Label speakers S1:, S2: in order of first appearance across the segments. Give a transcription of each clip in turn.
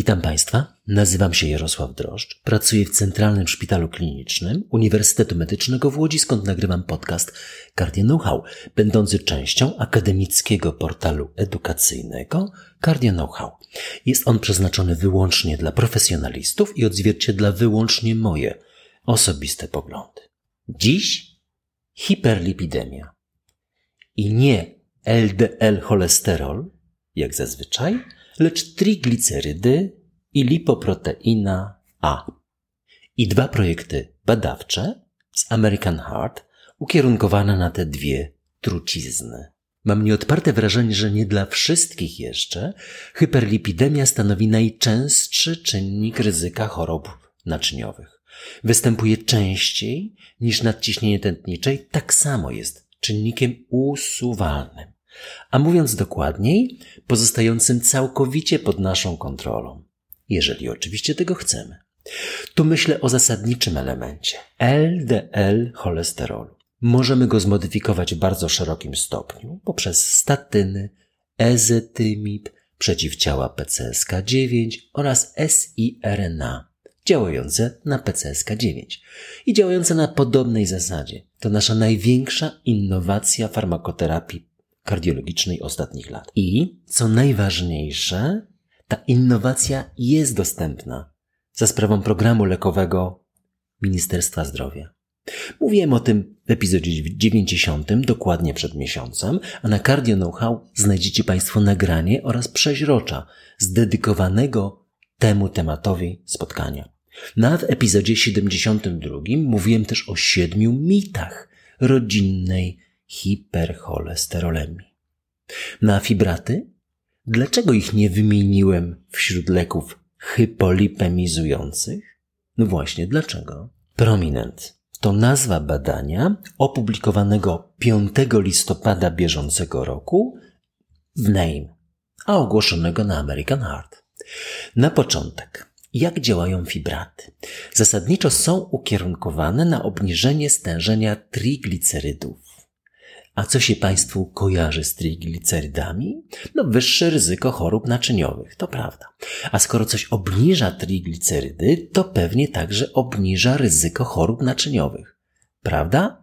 S1: Witam Państwa, nazywam się Jarosław Droszcz, pracuję w Centralnym Szpitalu Klinicznym Uniwersytetu Medycznego w Łodzi, skąd nagrywam podcast Cardio Know-how, będący częścią akademickiego portalu edukacyjnego Cardio Know-how. Jest on przeznaczony wyłącznie dla profesjonalistów i odzwierciedla wyłącznie moje osobiste poglądy. Dziś hiperlipidemia i nie LDL cholesterol, jak zazwyczaj, lecz triglicerydy i lipoproteina A. I dwa projekty badawcze z American Heart ukierunkowane na te dwie trucizny. Mam nieodparte wrażenie, że nie dla wszystkich jeszcze hyperlipidemia stanowi najczęstszy czynnik ryzyka chorób naczyniowych. Występuje częściej niż nadciśnienie tętnicze i tak samo jest czynnikiem usuwalnym a mówiąc dokładniej, pozostającym całkowicie pod naszą kontrolą, jeżeli oczywiście tego chcemy. Tu myślę o zasadniczym elemencie LDL cholesterolu. Możemy go zmodyfikować w bardzo szerokim stopniu poprzez statyny, ezetymib, przeciwciała PCSK9 oraz siRNA działające na PCSK9 i działające na podobnej zasadzie. To nasza największa innowacja farmakoterapii kardiologicznej ostatnich lat. I, co najważniejsze, ta innowacja jest dostępna za sprawą programu lekowego Ministerstwa Zdrowia. Mówiłem o tym w epizodzie 90, dokładnie przed miesiącem, a na Cardio Know-how znajdziecie Państwo nagranie oraz przeźrocza zdedykowanego temu tematowi spotkania. Na w epizodzie 72 mówiłem też o siedmiu mitach rodzinnej hipercholesterolemii. Na fibraty? Dlaczego ich nie wymieniłem wśród leków hypolipemizujących? No właśnie, dlaczego? Prominent to nazwa badania opublikowanego 5 listopada bieżącego roku w NAME, a ogłoszonego na American Heart. Na początek, jak działają fibraty? Zasadniczo są ukierunkowane na obniżenie stężenia triglicerydów a co się Państwu kojarzy z triglicerydami? No wyższe ryzyko chorób naczyniowych, to prawda. A skoro coś obniża triglicerydy, to pewnie także obniża ryzyko chorób naczyniowych. Prawda?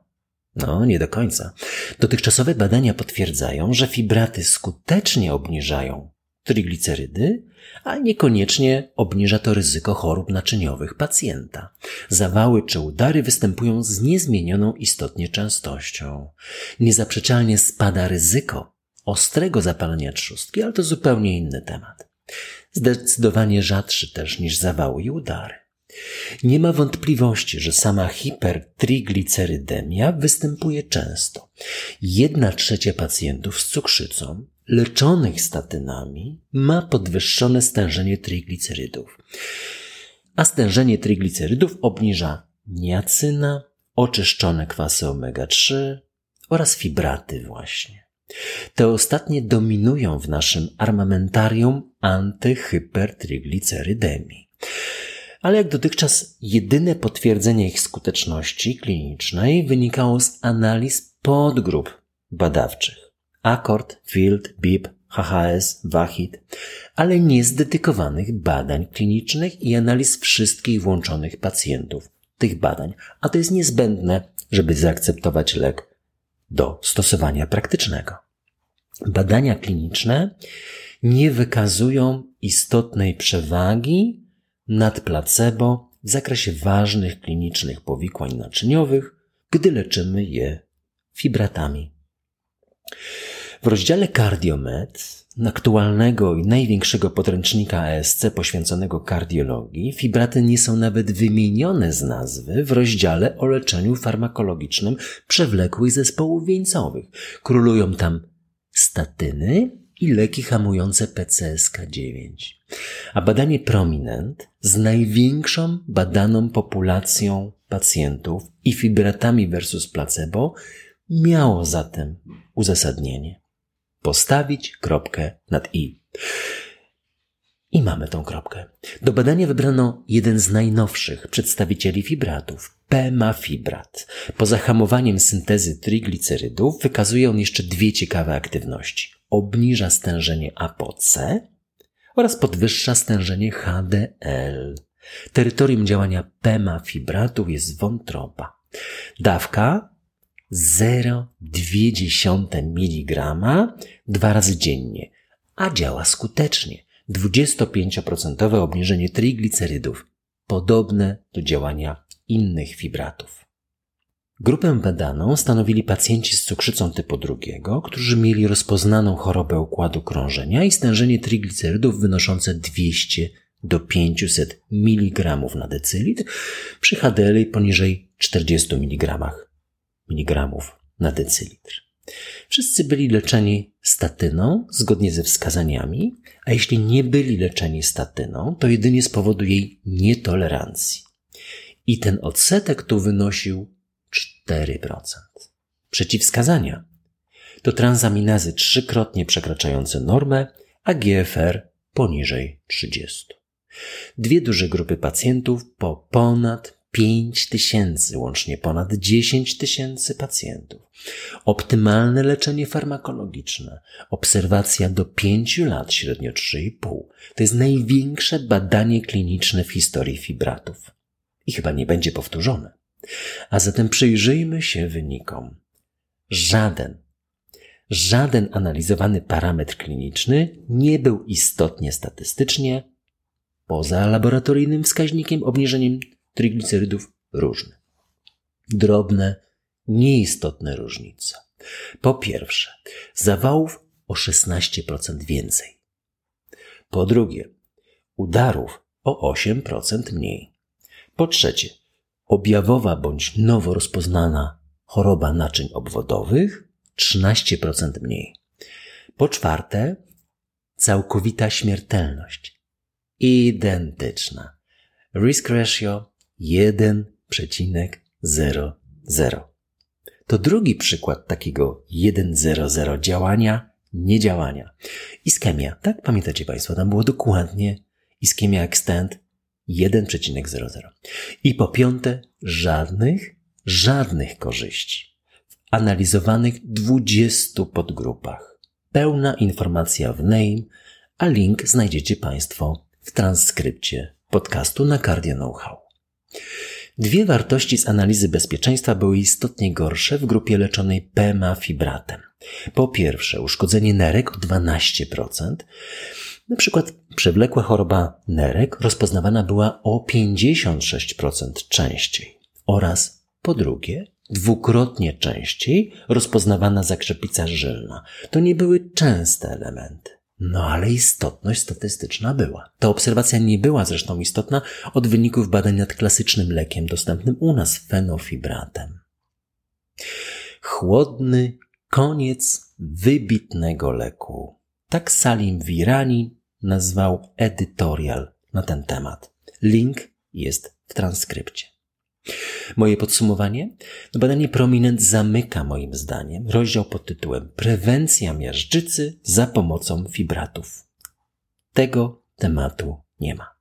S1: No, nie do końca. Dotychczasowe badania potwierdzają, że fibraty skutecznie obniżają triglicerydy, a niekoniecznie obniża to ryzyko chorób naczyniowych pacjenta. Zawały czy udary występują z niezmienioną istotnie częstością. Niezaprzeczalnie spada ryzyko ostrego zapalenia trzustki, ale to zupełnie inny temat. Zdecydowanie rzadszy też niż zawały i udary. Nie ma wątpliwości, że sama hipertriglicerydemia występuje często. Jedna trzecia pacjentów z cukrzycą leczonych statynami ma podwyższone stężenie triglicerydów. A stężenie triglicerydów obniża niacyna, oczyszczone kwasy omega-3 oraz fibraty właśnie. Te ostatnie dominują w naszym armamentarium antyhypertriglicerydemii. Ale jak dotychczas jedyne potwierdzenie ich skuteczności klinicznej wynikało z analiz podgrup badawczych. Akord, Field, BIP, HHS, Wahid, ale nie z dedykowanych badań klinicznych i analiz wszystkich włączonych pacjentów tych badań, a to jest niezbędne, żeby zaakceptować lek do stosowania praktycznego. Badania kliniczne nie wykazują istotnej przewagi nad placebo w zakresie ważnych klinicznych powikłań naczyniowych, gdy leczymy je fibratami. W rozdziale Cardiomed, aktualnego i największego podręcznika ESC poświęconego kardiologii, fibraty nie są nawet wymienione z nazwy w rozdziale o leczeniu farmakologicznym przewlekłych zespołów wieńcowych. Królują tam statyny i leki hamujące PCSK9. A badanie Prominent z największą badaną populacją pacjentów i fibratami versus placebo miało zatem uzasadnienie. Postawić kropkę nad i. I mamy tą kropkę. Do badania wybrano jeden z najnowszych przedstawicieli fibratów, pemafibrat. Poza hamowaniem syntezy triglicerydów wykazuje on jeszcze dwie ciekawe aktywności. Obniża stężenie ApoC oraz podwyższa stężenie HDL. Terytorium działania PEMA fibratów jest wątroba. Dawka 0,2 mg dwa razy dziennie, a działa skutecznie. 25% obniżenie triglicerydów, podobne do działania innych fibratów. Grupę badaną stanowili pacjenci z cukrzycą typu drugiego, którzy mieli rozpoznaną chorobę układu krążenia i stężenie triglicerydów wynoszące 200 do 500 mg na decylitr przy HDL poniżej 40 mg, mg na decylitr. Wszyscy byli leczeni statyną zgodnie ze wskazaniami, a jeśli nie byli leczeni statyną, to jedynie z powodu jej nietolerancji. I ten odsetek tu wynosił 4%. Przeciwwskazania to transaminazy trzykrotnie przekraczające normę, a GFR poniżej 30. Dwie duże grupy pacjentów po ponad 5 tysięcy, łącznie ponad 10 tysięcy pacjentów. Optymalne leczenie farmakologiczne, obserwacja do 5 lat, średnio 3,5. To jest największe badanie kliniczne w historii fibratów. I chyba nie będzie powtórzone. A zatem przyjrzyjmy się wynikom. Żaden, żaden analizowany parametr kliniczny nie był istotnie statystycznie, poza laboratoryjnym wskaźnikiem obniżeniem triglicerydów różny. Drobne, nieistotne różnice. Po pierwsze, zawałów o 16% więcej. Po drugie, udarów o 8% mniej. Po trzecie, objawowa bądź nowo rozpoznana choroba naczyń obwodowych 13% mniej. Po czwarte, całkowita śmiertelność identyczna. Risk ratio 1,00. To drugi przykład takiego 1,00 działania, niedziałania. Iskemia, tak pamiętacie Państwo, tam było dokładnie iskemia extent 1,00. I po piąte, żadnych, żadnych korzyści. W analizowanych 20 podgrupach. Pełna informacja w name, a link znajdziecie Państwo w transkrypcie podcastu na Cardio Know-how. Dwie wartości z analizy bezpieczeństwa były istotnie gorsze w grupie leczonej PMA fibratem. Po pierwsze, uszkodzenie nerek o 12%. Na przykład przewlekła choroba nerek rozpoznawana była o 56% częściej. Oraz po drugie, dwukrotnie częściej rozpoznawana zakrzepica żylna. To nie były częste elementy. No ale istotność statystyczna była. Ta obserwacja nie była zresztą istotna od wyników badań nad klasycznym lekiem dostępnym u nas fenofibratem. Chłodny koniec wybitnego leku. Tak Salim Virani nazwał edytorial na ten temat. Link jest w transkrypcie. Moje podsumowanie? No badanie Prominent zamyka moim zdaniem rozdział pod tytułem Prewencja miażdżycy za pomocą fibratów. Tego tematu nie ma.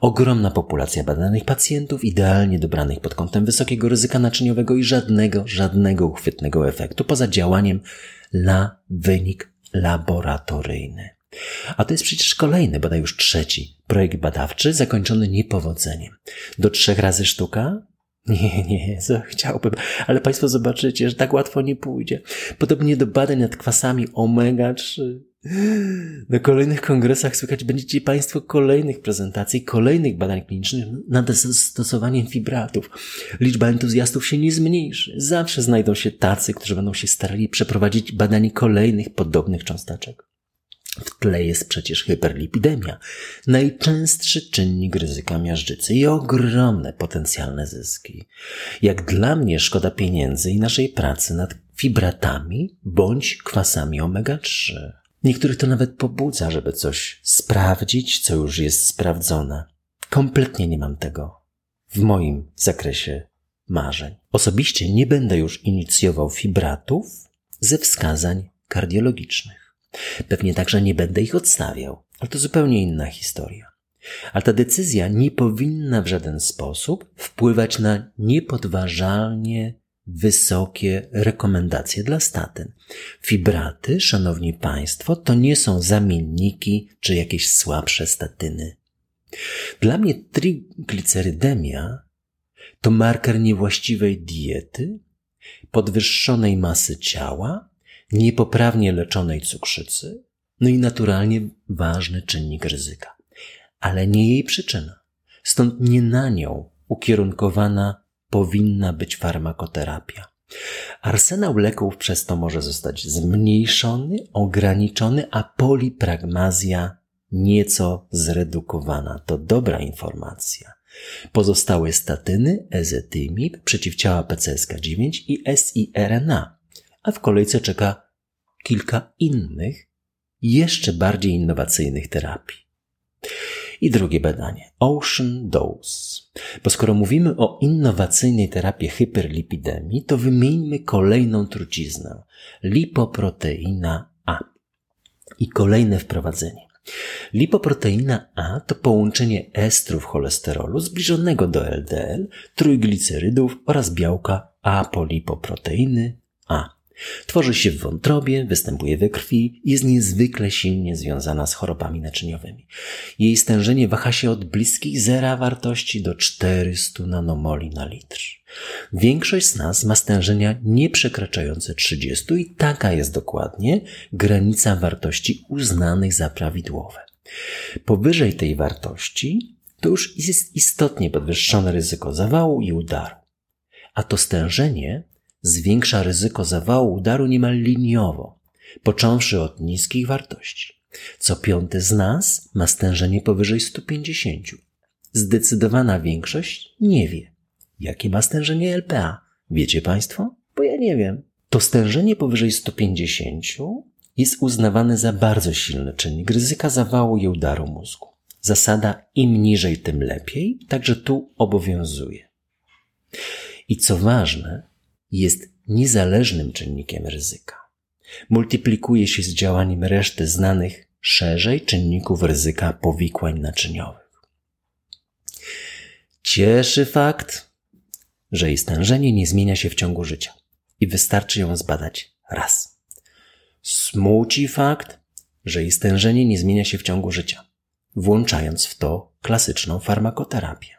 S1: Ogromna populacja badanych pacjentów, idealnie dobranych pod kątem wysokiego ryzyka naczyniowego i żadnego, żadnego uchwytnego efektu poza działaniem na wynik laboratoryjny. A to jest przecież kolejny, bodaj już trzeci projekt badawczy zakończony niepowodzeniem. Do trzech razy sztuka nie, nie, chciałbym, ale Państwo zobaczycie, że tak łatwo nie pójdzie. Podobnie do badań nad kwasami omega-3. Na kolejnych kongresach słychać będziecie Państwo kolejnych prezentacji, kolejnych badań klinicznych nad zastosowaniem fibratów. Liczba entuzjastów się nie zmniejszy. Zawsze znajdą się tacy, którzy będą się starali przeprowadzić badanie kolejnych podobnych cząsteczek. W tle jest przecież hyperlipidemia, najczęstszy czynnik ryzyka miażdżycy i ogromne potencjalne zyski. Jak dla mnie szkoda pieniędzy i naszej pracy nad fibratami bądź kwasami omega-3. Niektórych to nawet pobudza, żeby coś sprawdzić, co już jest sprawdzone. Kompletnie nie mam tego w moim zakresie marzeń. Osobiście nie będę już inicjował fibratów ze wskazań kardiologicznych. Pewnie także nie będę ich odstawiał, ale to zupełnie inna historia. Ale ta decyzja nie powinna w żaden sposób wpływać na niepodważalnie wysokie rekomendacje dla statyn. Fibraty, szanowni państwo, to nie są zamienniki czy jakieś słabsze statyny. Dla mnie triglicerydemia to marker niewłaściwej diety, podwyższonej masy ciała, niepoprawnie leczonej cukrzycy, no i naturalnie ważny czynnik ryzyka, ale nie jej przyczyna. Stąd nie na nią ukierunkowana powinna być farmakoterapia. Arsenał leków przez to może zostać zmniejszony, ograniczony, a polipragmazja nieco zredukowana. To dobra informacja. Pozostałe statyny, ezetymib, przeciwciała PCSK9 i siRNA, a w kolejce czeka kilka innych, jeszcze bardziej innowacyjnych terapii. I drugie badanie. Ocean Dose. Bo skoro mówimy o innowacyjnej terapii hyperlipidemii, to wymieńmy kolejną truciznę. Lipoproteina A. I kolejne wprowadzenie. Lipoproteina A to połączenie estrów cholesterolu zbliżonego do LDL, trójglicerydów oraz białka apolipoproteiny A. Tworzy się w wątrobie, występuje we krwi i jest niezwykle silnie związana z chorobami naczyniowymi. Jej stężenie waha się od bliskich zera wartości do 400 nanomoli na litr. Większość z nas ma stężenia nieprzekraczające 30 i taka jest dokładnie granica wartości uznanych za prawidłowe. Powyżej tej wartości to już jest istotnie podwyższone ryzyko zawału i udaru. A to stężenie zwiększa ryzyko zawału udaru niemal liniowo, począwszy od niskich wartości. Co piąty z nas ma stężenie powyżej 150. Zdecydowana większość nie wie, jakie ma stężenie LPA. Wiecie Państwo? Bo ja nie wiem. To stężenie powyżej 150 jest uznawane za bardzo silny czynnik ryzyka zawału i udaru mózgu. Zasada im niżej, tym lepiej, także tu obowiązuje. I co ważne, jest niezależnym czynnikiem ryzyka. Multiplikuje się z działaniem reszty znanych szerzej czynników ryzyka powikłań naczyniowych. Cieszy fakt, że jej stężenie nie zmienia się w ciągu życia i wystarczy ją zbadać raz. Smuci fakt, że jej stężenie nie zmienia się w ciągu życia, włączając w to klasyczną farmakoterapię.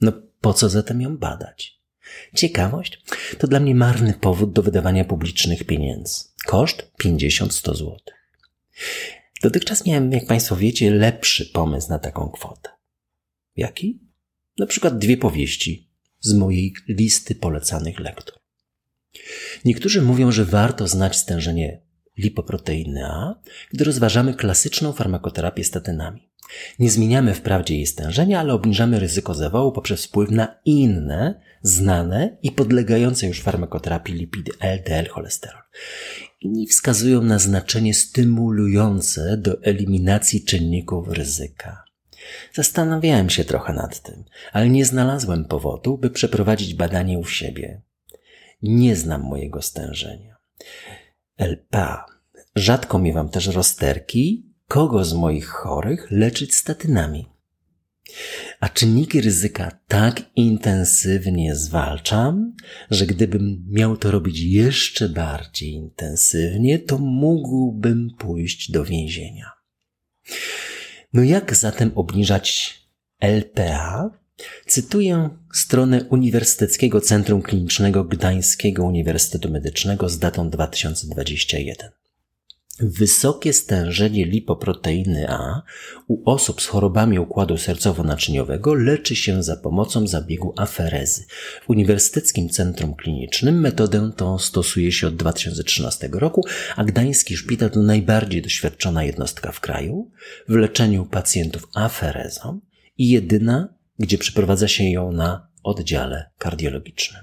S1: No po co zatem ją badać? Ciekawość to dla mnie marny powód do wydawania publicznych pieniędzy. Koszt 50-100 zł. Dotychczas miałem, jak Państwo wiecie, lepszy pomysł na taką kwotę. Jaki? Na przykład dwie powieści z mojej listy polecanych lektur. Niektórzy mówią, że warto znać stężenie lipoproteiny A, gdy rozważamy klasyczną farmakoterapię statynami. Nie zmieniamy wprawdzie jej stężenia, ale obniżamy ryzyko zawału poprzez wpływ na inne, znane i podlegające już farmakoterapii lipidy LDL cholesterol. Inni wskazują na znaczenie stymulujące do eliminacji czynników ryzyka. Zastanawiałem się trochę nad tym, ale nie znalazłem powodu, by przeprowadzić badanie u siebie. Nie znam mojego stężenia. LPA. Rzadko miewam też rozterki, kogo z moich chorych leczyć statynami. A czynniki ryzyka tak intensywnie zwalczam, że gdybym miał to robić jeszcze bardziej intensywnie, to mógłbym pójść do więzienia. No jak zatem obniżać LPA? Cytuję stronę Uniwersyteckiego Centrum Klinicznego Gdańskiego Uniwersytetu Medycznego z datą 2021. Wysokie stężenie lipoproteiny A u osób z chorobami układu sercowo-naczyniowego leczy się za pomocą zabiegu aferezy. W Uniwersyteckim Centrum Klinicznym metodę tą stosuje się od 2013 roku, a Gdański Szpital to najbardziej doświadczona jednostka w kraju w leczeniu pacjentów aferezą i jedyna, gdzie przeprowadza się ją na oddziale kardiologicznym.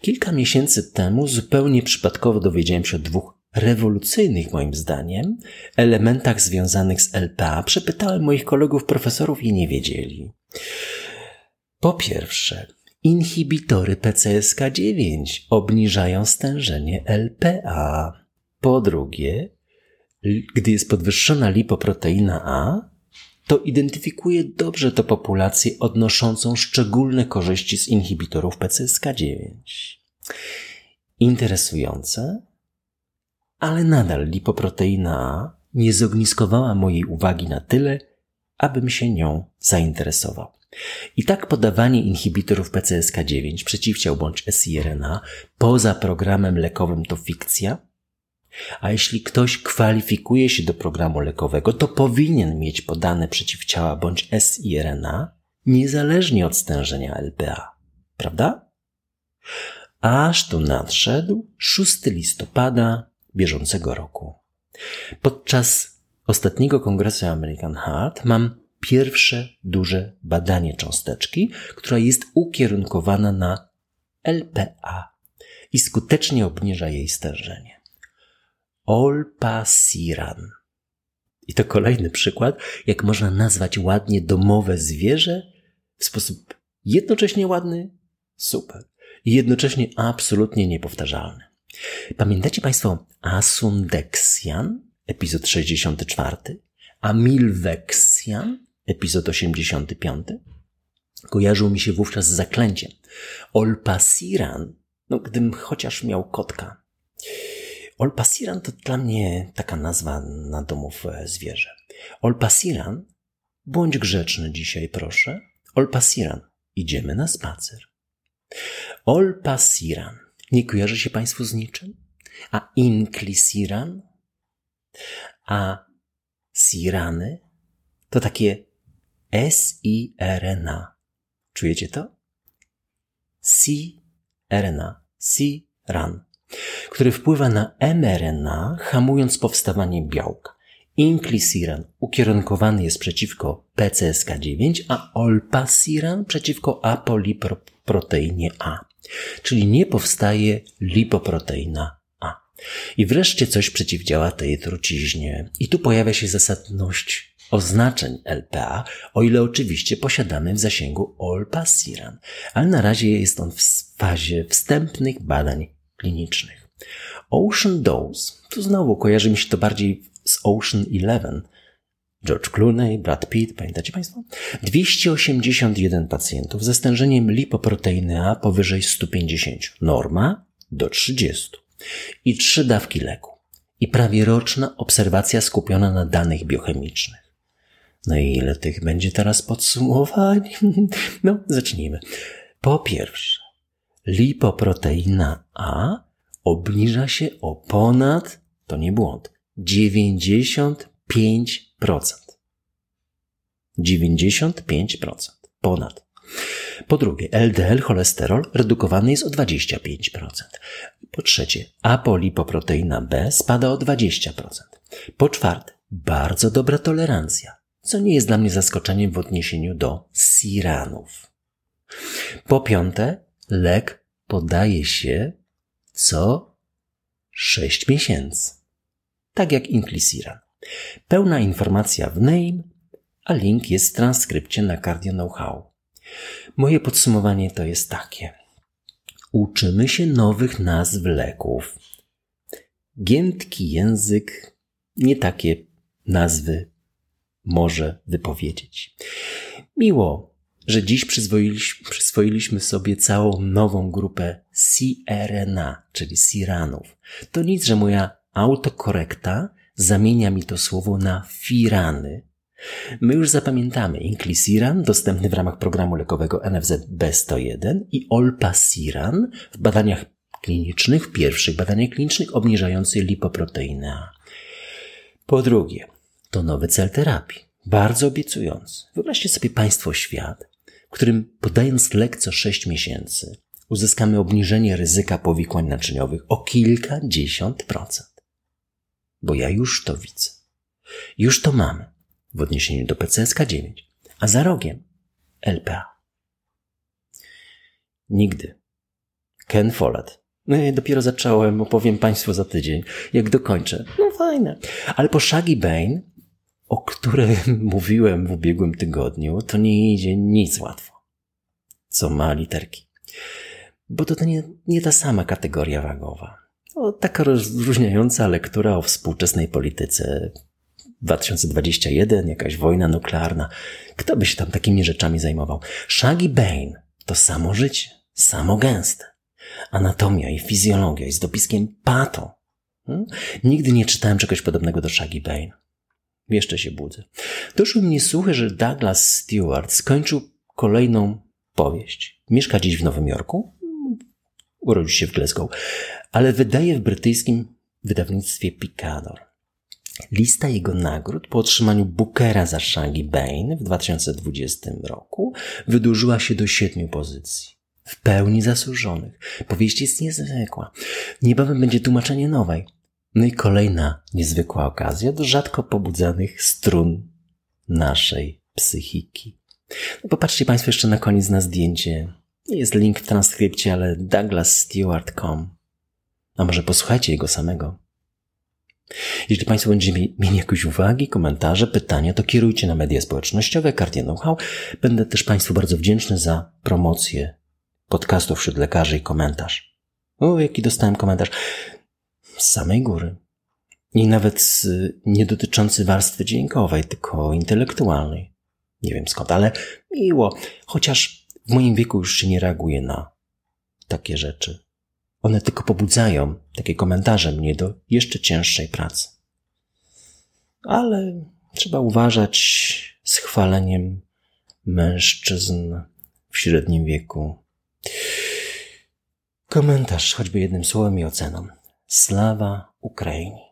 S1: Kilka miesięcy temu zupełnie przypadkowo dowiedziałem się o dwóch rewolucyjnych moim zdaniem elementach związanych z LPA przepytałem moich kolegów profesorów i nie wiedzieli. Po pierwsze, inhibitory PCSK9 obniżają stężenie LPA. Po drugie, gdy jest podwyższona lipoproteina A, to identyfikuje dobrze tę populację odnoszącą szczególne korzyści z inhibitorów PCSK9. Interesujące, ale nadal lipoproteina A nie zogniskowała mojej uwagi na tyle, abym się nią zainteresował. I tak podawanie inhibitorów PCSK9 przeciwciał bądź siRNA poza programem lekowym to fikcja, a jeśli ktoś kwalifikuje się do programu lekowego, to powinien mieć podane przeciwciała bądź siRNA niezależnie od stężenia LPA. Prawda? Aż tu nadszedł 6 listopada bieżącego roku. Podczas ostatniego kongresu American Heart mam pierwsze duże badanie cząsteczki, która jest ukierunkowana na LPA i skutecznie obniża jej stężenie. Olpasiran. I to kolejny przykład, jak można nazwać ładnie domowe zwierzę w sposób jednocześnie ładny, super, i jednocześnie absolutnie niepowtarzalny. Pamiętacie Państwo Asundexian, epizod 64, a Milvexian, epizod 85? Kojarzył mi się wówczas z zaklęciem. Olpasiran, no gdybym chociaż miał kotka. Olpasiran to dla mnie taka nazwa na domów e, zwierzę. Olpasiran, bądź grzeczny dzisiaj proszę. Olpasiran, idziemy na spacer. Olpasiran, nie kojarzy się Państwu z niczym? A Inclisiran? A Sirany? To takie S-I-R-N-A. Czujecie to? C-RNA. C-RAN. Który wpływa na mRNA, hamując powstawanie białka. Inclisiran ukierunkowany jest przeciwko PCSK9, a olpasiran przeciwko apoliproteinie A. Czyli nie powstaje lipoproteina A. I wreszcie coś przeciwdziała tej truciźnie. I tu pojawia się zasadność oznaczeń LPA, o ile oczywiście posiadamy w zasięgu olpasiran, ale na razie jest on w fazie wstępnych badań klinicznych. Ocean Dose, tu znowu kojarzy mi się to bardziej z Ocean Eleven, George Clooney, Brad Pitt, pamiętacie Państwo? 281 pacjentów ze stężeniem lipoproteiny A powyżej 150, norma do 30 i trzy dawki leku i prawie roczna obserwacja skupiona na danych biochemicznych. No i ile tych będzie teraz podsumowań? No, zacznijmy. Po pierwsze, lipoproteina A obniża się o ponad, to nie błąd, 95%. 95%. Ponad. Po drugie, LDL cholesterol redukowany jest o 25%. Po trzecie, apolipoproteina B spada o 20%. Po czwarte, bardzo dobra tolerancja co nie jest dla mnie zaskoczeniem w odniesieniu do siranów. Po piąte, lek podaje się co 6 miesięcy. Tak jak Inclisiran. Pełna informacja w name, a link jest w transkrypcie na Cardio Know-how. Moje podsumowanie to jest takie. Uczymy się nowych nazw leków. Giętki język nie takie nazwy może wypowiedzieć. Miło, że dziś przyswoiliśmy sobie całą nową grupę CRNA, czyli Siranów. To nic, że moja autokorekta zamienia mi to słowo na firany. My już zapamiętamy Inclisiran, dostępny w ramach programu lekowego NFZ B101 i Olpasiran w badaniach klinicznych, w pierwszych badaniach klinicznych obniżający lipoproteinę. Po drugie, to nowy cel terapii. Bardzo obiecujący. Wyobraźcie sobie Państwo świat, w którym podając lek co 6 miesięcy uzyskamy obniżenie ryzyka powikłań naczyniowych o kilkadziesiąt procent. Bo ja już to widzę. Już to mamy w odniesieniu do PCSK9, a za rogiem LPA. Nigdy. Ken Follett. No dopiero zacząłem, opowiem Państwu za tydzień, jak dokończę. No fajne. Ale po Shaggy Bane o której mówiłem w ubiegłym tygodniu, to nie idzie nic łatwo. Co ma literki. Bo to, to nie, nie ta sama kategoria wagowa. O, taka rozróżniająca lektura o współczesnej polityce. 2021, jakaś wojna nuklearna. Kto by się tam takimi rzeczami zajmował? Shaggy Bane to samo życie, samo gęste. Anatomia i fizjologia i z dopiskiem pato. Hmm? Nigdy nie czytałem czegoś podobnego do Shaggy Bane. Jeszcze się budzę. Doszły mnie słuchy, że Douglas Stewart skończył kolejną powieść. Mieszka dziś w Nowym Jorku. Urodził się w Glasgow, ale wydaje w brytyjskim wydawnictwie Picador. Lista jego nagród po otrzymaniu Bookera za Shaggy Bane w 2020 roku wydłużyła się do siedmiu pozycji. W pełni zasłużonych. Powieść jest niezwykła. Niebawem będzie tłumaczenie nowej. No i kolejna niezwykła okazja do rzadko pobudzanych strun naszej psychiki. No popatrzcie Państwo jeszcze na koniec na zdjęcie. Jest link w transkrypcie, ale douglasstewart.com. A może posłuchajcie jego samego. Jeśli Państwo będziecie mieli jakieś uwagi, komentarze, pytania, to kierujcie na media społecznościowe Cartier Know-how. Będę też Państwu bardzo wdzięczny za promocję podcastów wśród lekarzy i komentarz. O, jaki dostałem komentarz. Z samej góry. I nawet nie dotyczący warstwy dźwiękowej, tylko intelektualnej. Nie wiem skąd, ale miło. Chociaż w moim wieku już się nie reaguje na takie rzeczy. One tylko pobudzają takie komentarze mnie do jeszcze cięższej pracy. Ale trzeba uważać z chwaleniem mężczyzn w średnim wieku. Komentarz choćby jednym słowem i oceną. Slawa Ukrainie.